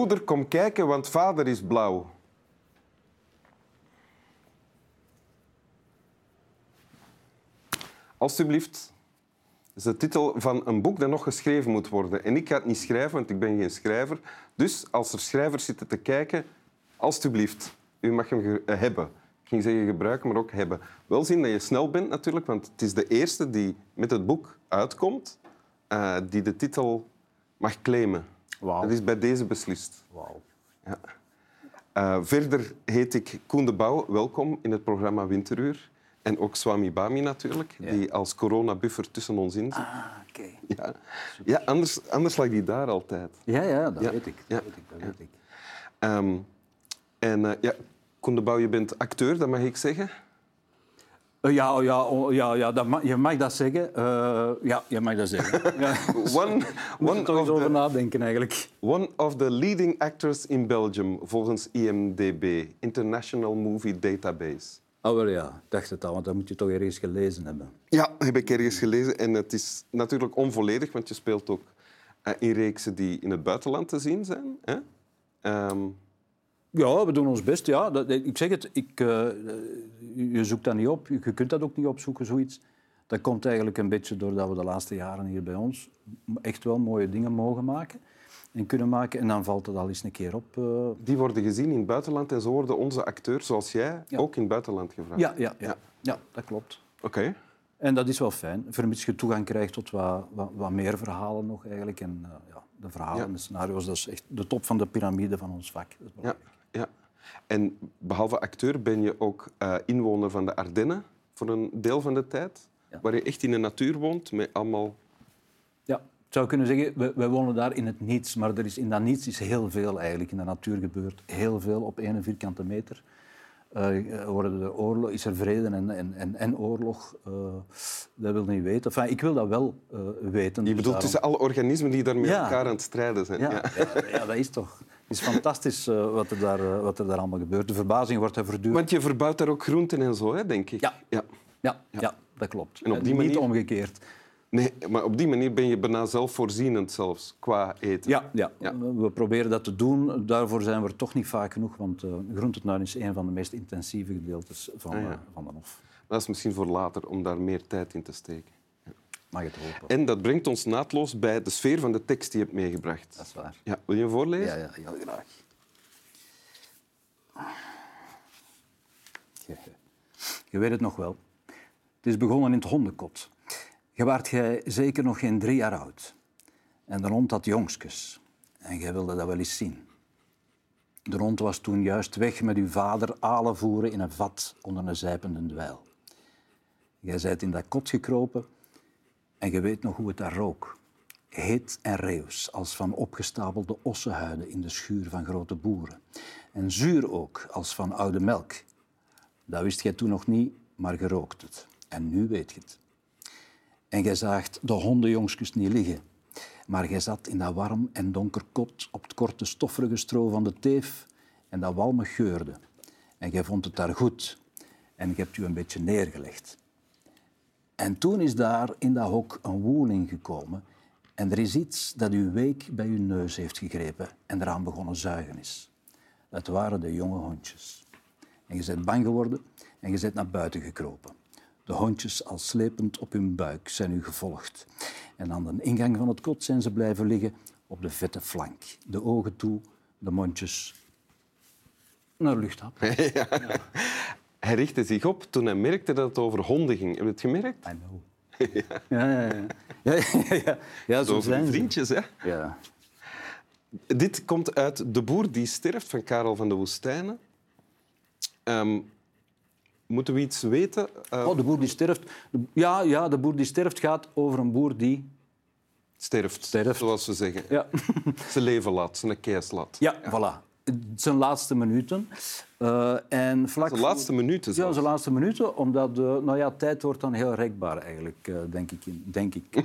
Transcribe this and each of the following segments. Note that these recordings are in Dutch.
Moeder, kom kijken, want vader is blauw. Alsjeblieft. Dat is de titel van een boek dat nog geschreven moet worden. En ik ga het niet schrijven, want ik ben geen schrijver. Dus als er schrijvers zitten te kijken, alsjeblieft, u mag hem eh, hebben. Ik ging zeggen gebruiken, maar ook hebben. Wel zien dat je snel bent natuurlijk, want het is de eerste die met het boek uitkomt, eh, die de titel mag claimen. Dat is bij deze beslist. Wauw. Ja. Eh, verder heet ik Koen de Bouw. Welkom in het programma Winteruur. En ook Swami Bami natuurlijk, die als coronabuffer tussen ons in zit. Ah, oké. Ja, ja anders, anders lag die daar altijd. Ja, ja, dat Ja. weet ik. Dat Ja. weet ik, dat weet ik. Ehm, en eh, ja, Koen de Bouw, je bent acteur, dat mag ik zeggen. Eh, ja, oh, ja, oh, ja, ja dat je mag dat zeggen. Eh, ja, je mag dat zeggen. ja. One, Moet er one, toch over the, nadenken, eigenlijk. one of the leading actors in Belgium, volgens IMDb, International Movie Database. Oh, wel ja, dacht het al, want dat moet je toch ergens gelezen hebben. Ja, heb ik ergens gelezen. En het is natuurlijk onvolledig, want je speelt ook eh, in reeksen die in het buitenland te zien zijn. Hè? Ehm, Ja, we doen ons best. Ja. Dat, ik zeg het, ik, eh, je zoekt dat niet op. Je kunt dat ook niet opzoeken, zoiets. Dat komt eigenlijk een beetje doordat we de laatste jaren hier bij ons echt wel mooie dingen mogen maken en kunnen maken. En dan valt het al eens een keer op. eh. die worden gezien in het buitenland en zo worden onze acteurs, zoals jij, Ja. ook in het buitenland gevraagd. Ja, ja, ja. Ja. ja, dat klopt. Oké. En dat is wel fijn, vermits je toegang krijgt tot wat, wat, wat meer verhalen nog eigenlijk. En eh, ja, de verhalen en de scenario's, dat is echt de top van de piramide van ons vak. Dat is belangrijk. ja. En behalve acteur ben je ook eh, inwoner van de Ardennen voor een deel van de tijd. Ja. Waar je echt in de natuur woont met allemaal... Ja, ik zou kunnen zeggen, wij, wij wonen daar in het niets, maar er is, in dat niets is heel veel eigenlijk. In de natuur gebeurt heel veel op één vierkante meter. Eh, worden de oorlog, is er vrede en, en, en, en oorlog? Eh, dat wil niet weten. Enfin, ik wil dat wel eh, weten. Je dus bedoelt daarom- tussen alle organismen die daar met Ja. elkaar aan het strijden zijn. Ja, Ja. ja. ja, dat is toch. Het is fantastisch eh, wat, er daar, eh, wat er daar allemaal gebeurt. De verbazing wordt er voortdurend. Want je verbouwt daar ook groenten en zo, hè, denk ik. Ja. ja. Ja, ja. dat klopt. En op Eh, die Niet manier- omgekeerd. Nee, maar op die manier ben je bijna zelfvoorzienend zelfs, qua eten. Ja, ja. Ja. we proberen dat te doen. Daarvoor zijn we er toch niet vaak genoeg, want uh, groentetuin is een van de meest intensieve gedeeltes van, Ah, ja. van de Hof. Dat is misschien voor later, om daar meer tijd in te steken. Mag het hopen. En dat brengt ons naadloos bij de sfeer van de tekst die je hebt meegebracht. Dat is waar. Ja, wil je hem voorlezen? Ja, ja, heel graag. Je, je weet het nog wel. Het is begonnen in het hondenkot. Je waart jij zeker nog geen drie jaar oud. En de hond had jongskes. En jij wilde dat wel eens zien. De hond was toen juist weg met uw vader alen voeren in een vat onder een zijpende dweil. Jij zijt in dat kot gekropen en je weet nog hoe het daar rook. Heet en reus, als van opgestapelde ossenhuiden in de schuur van grote boeren. En zuur ook, als van oude melk. Dat wist jij toen nog niet, maar je rookt het. En nu weet je het. En jij zaagt de hondenjongskes niet liggen. Maar jij zat in dat warm en donker kot op het korte stoffige stro van de teef en dat walmig geurde. En jij vond het daar goed. En je hebt u een beetje neergelegd. En toen is daar in dat hok een woeling gekomen en er is iets dat uw week bij uw neus heeft gegrepen en eraan begonnen zuigen is. Dat waren de jonge hondjes. En je bent bang geworden en je bent naar buiten gekropen. De hondjes, al slepend op hun buik, zijn u gevolgd. En aan de ingang van het kot zijn ze blijven liggen op de vette flank. De ogen toe, de mondjes naar luchthap. Hij richtte zich op toen hij merkte dat het over honden ging. Heb je het gemerkt? I know. Ja, ja, ja. ja, ja, ja. ja zo zijn vriendjes, hè? Ja. Dit komt uit De Boer die sterft van Karel van de Woestijnen. Ehm, moeten we iets weten? Eh, Oh, de boer die sterft. Ja, ja, de boer die sterft gaat over een boer die... sterft, sterft. zoals ze zeggen. Ja, Zijn leven laat, zijn keis laat. ja, voilà. Zijn laatste minuten. Eh, en vlak Zijn laatste minuten Ja, zelfs. zijn laatste minuten, omdat de, nou ja, tijd wordt dan heel rekbaar eigenlijk, eh, denk ik. In, denk ik.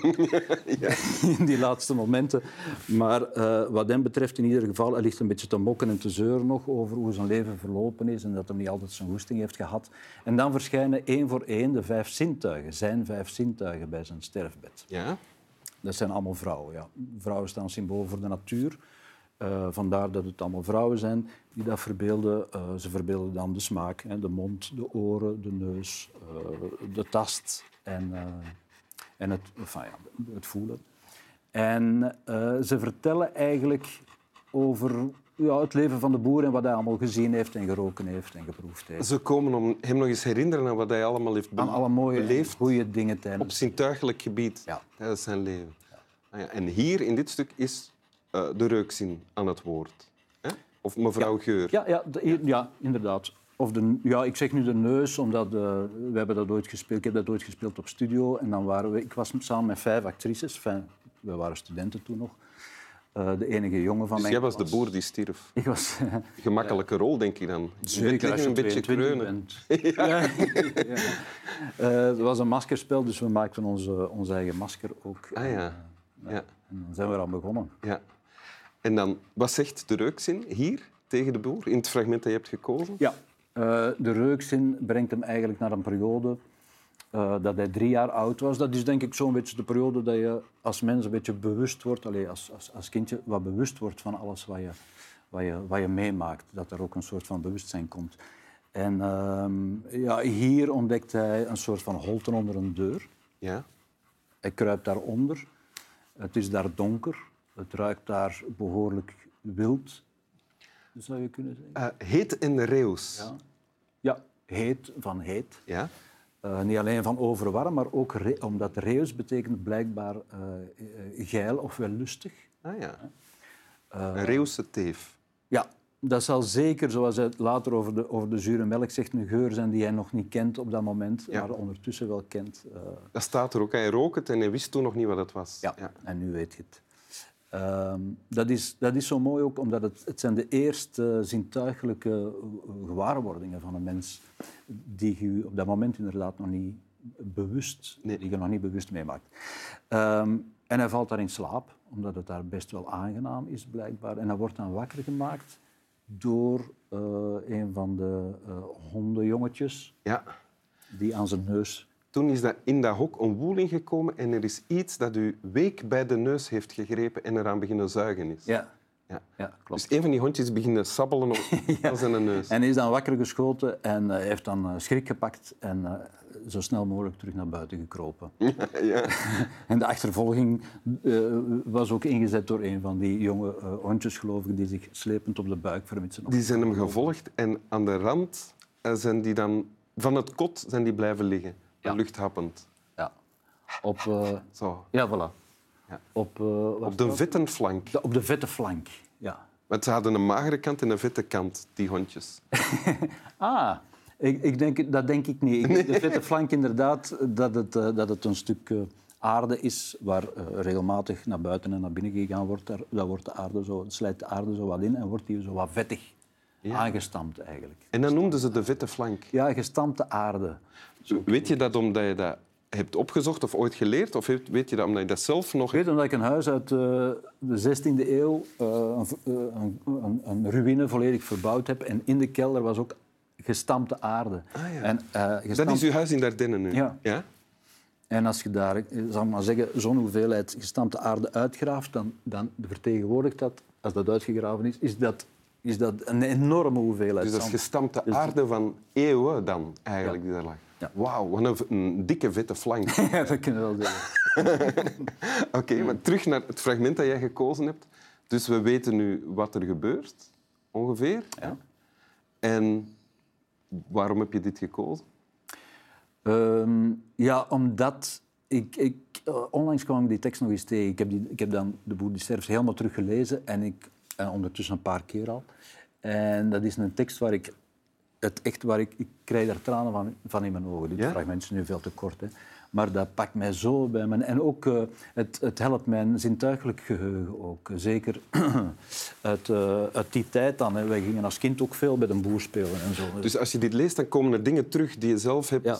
in die laatste momenten. Maar eh, wat hem betreft in ieder geval, hij ligt een beetje te mokken en te zeuren nog over hoe zijn leven verlopen is en dat hij niet altijd zijn goesting heeft gehad. En dan verschijnen één voor één de vijf zintuigen, zijn vijf zintuigen bij zijn sterfbed. Ja? Dat zijn allemaal vrouwen. Ja. Vrouwen staan symbool voor de natuur. Eh, vandaar dat het allemaal vrouwen zijn die dat verbeelden. Eh, ze verbeelden dan de smaak, hè, de mond, de oren, de neus, eh, de tast en, en het, enfin, ja, het voelen. En ze vertellen eigenlijk over ja, het leven van de boer en wat hij allemaal gezien heeft en geroken heeft en geproefd heeft. Ze komen om hem nog eens herinneren aan wat hij allemaal heeft be- Aan alle mooie, beleefd goede dingen op tijdens. zintuigelijk gebied Ja. tijdens zijn leven. Ah ja, en hier in dit stuk is eh, de reukzin aan het woord. Hè? Of mevrouw Geur. Ja, ja, de- ja, inderdaad. Of de, ja, ik zeg nu de neus, omdat eh, we hebben dat ooit gespeeld. Ik heb dat ooit gespeeld op studio. En dan waren we, ik was samen met vijf actrices. Enfin, we waren studenten toen nog. Eh, de enige jongen van Dus mijn jij was de boer die stierf. Ik was Gemakkelijke rol, denk ik dan. Zeker als je een beetje 22 kreunen. Ja. Ja. Het was een maskerspel, dus we maakten onze, onze eigen masker ook. Ah ja. ja. En dan zijn we eraan begonnen. ja. En dan, wat zegt de reukzin hier tegen de boer in het fragment dat je hebt gekozen? Ja, eh, de reukzin brengt hem eigenlijk naar een periode eh, dat hij drie jaar oud was. Dat is denk ik zo'n beetje de periode dat je als mens een beetje bewust wordt, allee, als, als, als kindje wat bewust wordt van alles wat je, wat, je, wat je meemaakt. Dat er ook een soort van bewustzijn komt. En ehm, ja, hier ontdekt hij een soort van holte onder een deur. Ja. Hij kruipt daaronder. Het is daar donker. Het ruikt daar behoorlijk wild, zou je kunnen zeggen. Eh, heet en reus. Ja. Ja, heet van heet. Ja. Eh, niet alleen van overwarm, maar ook re- omdat reus betekent blijkbaar eh, geil of wel lustig. Ah ja. Een reeuwse teef. Ja, dat zal zeker, zoals hij later over de, over de zure melk zegt, een geur zijn die hij nog niet kent op dat moment, Ja. maar ondertussen wel kent. Dat staat er ook. Hij rook het en hij wist toen nog niet wat het was. ja, en nu weet je het. Ehm, dat, is, dat is zo mooi ook, omdat het, het zijn de eerste zintuigelijke gewaarwordingen van een mens die je op dat moment inderdaad nog niet bewust, Nee. die je nog niet bewust meemaakt. Ehm, en hij valt daar in slaap, omdat het daar best wel aangenaam is, blijkbaar. En hij wordt dan wakker gemaakt door eh, een van de eh, hondenjongetjes Ja. die aan zijn neus... Toen is dat in dat hok een woeling gekomen en er is iets dat u week bij de neus heeft gegrepen en eraan beginnen zuigen is. Ja, Ja. ja klopt. Dus een van die hondjes beginnen sabbelen op zijn neus. En is dan wakker geschoten en eh, heeft dan eh, schrik gepakt en eh, zo snel mogelijk terug naar buiten gekropen. Ja. En de achtervolging was ook ingezet door een van die jonge eh, hondjes, geloof ik, die zich slepend op de buik vermitsen. Die zijn hem gevolgd en aan de rand zijn die dan van het kot zijn die blijven liggen. Ja. Luchthappend. Ja. Op, eh, Zo. ja, voilà. Ja. Op, eh, Op de vette flank. op de vette flank, ja. Want ze hadden een magere kant en een vette kant, die hondjes. Ah, ik, ik denk, dat denk ik niet. Ik, De vette flank inderdaad, dat het, eh, dat het een stuk aarde is waar regelmatig naar buiten en naar binnen gegaan wordt. Daar, daar wordt de aarde zo, slijt de aarde zo wat in en wordt die zo wat vettig aangestampt eigenlijk. En dan noemden ze de vette flank. Ja, gestampte aarde. Weet je dat omdat je dat hebt opgezocht of ooit geleerd? Of weet je dat omdat je dat zelf nog... Ik weet omdat ik een huis uit eh, de 16e eeuw, eh, een, eh, een, een, een ruïne volledig verbouwd heb. En in de kelder was ook gestampte aarde. Ah, ja. en, eh, Dat is uw huis in Dardenne nu? Ja. ja? En als je daar, ik zal maar zeggen, zo'n hoeveelheid gestampte aarde uitgraaft, dan, dan vertegenwoordigt dat, als dat uitgegraven is, is dat, is dat een enorme hoeveelheid Dus dat is zand. gestampte aarde van eeuwen dan, eigenlijk, die daar lag. Ja. Wauw, wat een, dikke, vette flank. Ja, dat kunnen we wel zeggen. Oké, maar terug naar het fragment dat jij gekozen hebt. Dus we weten nu wat er gebeurt, ongeveer. Ja. En waarom heb je dit gekozen? Ehm, ja, omdat ik, ik eh, onlangs kwam ik die tekst nog eens tegen. Ik heb, die, ik heb dan De Boer die sterft helemaal teruggelezen en ik en ondertussen een paar keer al. En dat is een tekst waar ik het echt waar ik, ik krijg daar tranen van, van in mijn ogen. Dit Ja? fragment is nu veel te kort, hè. maar dat pakt mij zo bij mijn en ook eh, het, het helpt mijn zintuigelijk geheugen ook. Zeker uit, eh, uit die tijd dan. Hè. Wij gingen als kind ook veel bij de boer spelen en zo. Dus als je dit leest, dan komen er dingen terug die je zelf hebt Ja.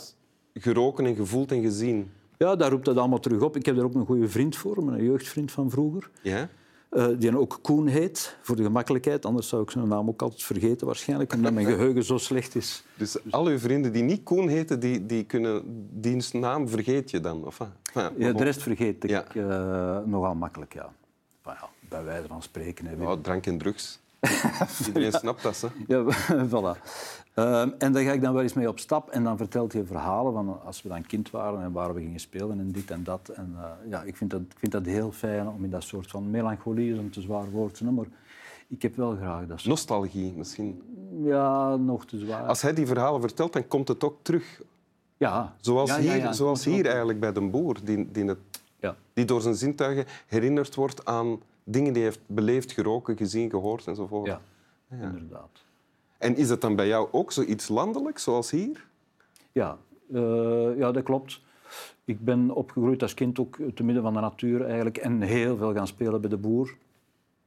geroken en gevoeld en gezien. Ja, daar roept dat allemaal terug op. Ik heb daar ook een goede vriend voor, een jeugdvriend van vroeger. Ja? Eh, die ook Koen heet, voor de gemakkelijkheid. Anders zou ik zijn naam ook altijd vergeten, waarschijnlijk, omdat mijn geheugen zo slecht is. Dus al uw vrienden die niet Koen heten, die, die kunnen diens naam vergeet je dan? Of? Enfin, Ja, de rest vergeet ik Ja. eh, nogal makkelijk, ja. Maar ja, bij wijze van spreken. Hè. Oh, drank en drugs. Iedereen snapt dat, hè? Ja, voilà. Ehm, en daar ga ik dan wel eens mee op stap en dan vertelt hij verhalen van als we dan kind waren en waar we gingen spelen en dit en dat. En eh, ja, ik vind, dat, ik vind dat heel fijn om in dat soort van melancholie, is een te zwaar woord, hè, maar ik heb wel graag dat soort... Nostalgie misschien. Ja, nog te zwaar. Als hij die verhalen vertelt, dan komt het ook terug. Ja. Zoals Ja, ja, hier, zoals hier eigenlijk bij de boer, die, die, het, die door zijn zintuigen herinnerd wordt aan dingen die hij heeft beleefd, geroken, gezien, gehoord enzovoort. Ja, inderdaad. En is dat dan bij jou ook zoiets landelijk, zoals hier? Ja, eh, ja, dat klopt. Ik ben opgegroeid als kind ook te midden van de natuur eigenlijk en heel veel gaan spelen bij de boer.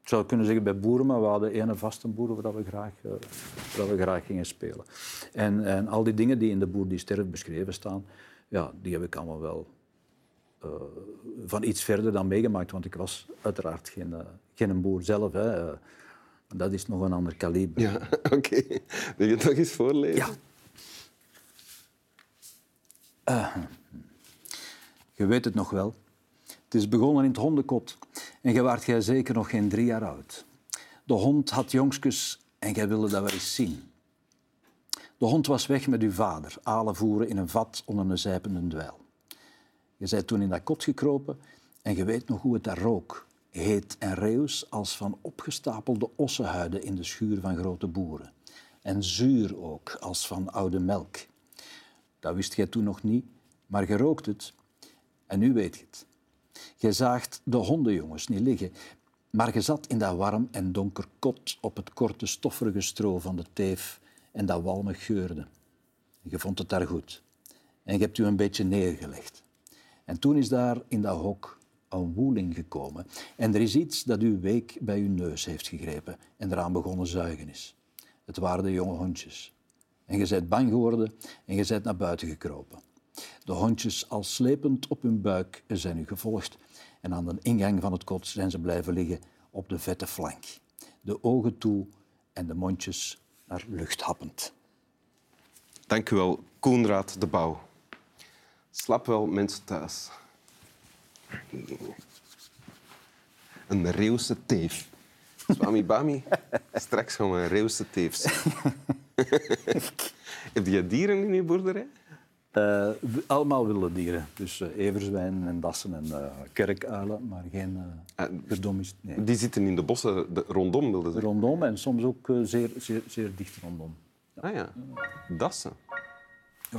Ik zou kunnen zeggen bij boeren, maar we hadden ene vaste boer waar we graag, waar we graag gingen spelen. En, en al die dingen die in de boer die sterft beschreven staan, ja, die heb ik allemaal wel eh, van iets verder dan meegemaakt. Want ik was uiteraard geen, eh, geen boer zelf. Hè. Eh, dat is nog een ander kaliber. Ja, oké. Wil je het nog eens voorlezen? Ja. Je weet het nog wel. Het is begonnen in het hondenkot. En je waart jij zeker nog geen drie jaar oud. De hond had jongskes en jij wilde dat wel eens zien. De hond was weg met uw vader, alen voeren in een vat onder een zijpende dweil. Je bent toen in dat kot gekropen en je weet nog hoe het daar rook. Heet en reus als van opgestapelde ossenhuiden in de schuur van grote boeren. En zuur ook als van oude melk. Dat wist jij toen nog niet, maar je rookt het. En nu weet je het. Je zaagt de hondenjongens niet liggen, maar je zat in dat warm en donker kot op het korte stoffige stro van de teef en dat walmig geurde. Je vond het daar goed. En je hebt u een beetje neergelegd. En toen is daar in dat hok een woeling gekomen. En er is iets dat uw week bij uw neus heeft gegrepen en eraan begonnen zuigen is. Het waren de jonge hondjes. En je bent bang geworden en je bent naar buiten gekropen. De hondjes, al slepend op hun buik, zijn u gevolgd. En aan de ingang van het kot zijn ze blijven liggen op de vette flank. De ogen toe en de mondjes naar lucht happend. Dank u wel, Koenraad de Bouw. Slap wel, mensen thuis. Een Reeuwse teef. Swami Bami, straks gaan we een Reeuwse teef zien. Heb je dieren in je boerderij? Eh, allemaal wilde dieren. Dus eh, everzwijnen en dassen en eh, kerkuilen, maar geen uh, Ah, nee. Die zitten in de bossen de, rondom, wilde ze. Rondom en soms ook zeer, zeer, zeer dicht rondom. Ah ja, dassen.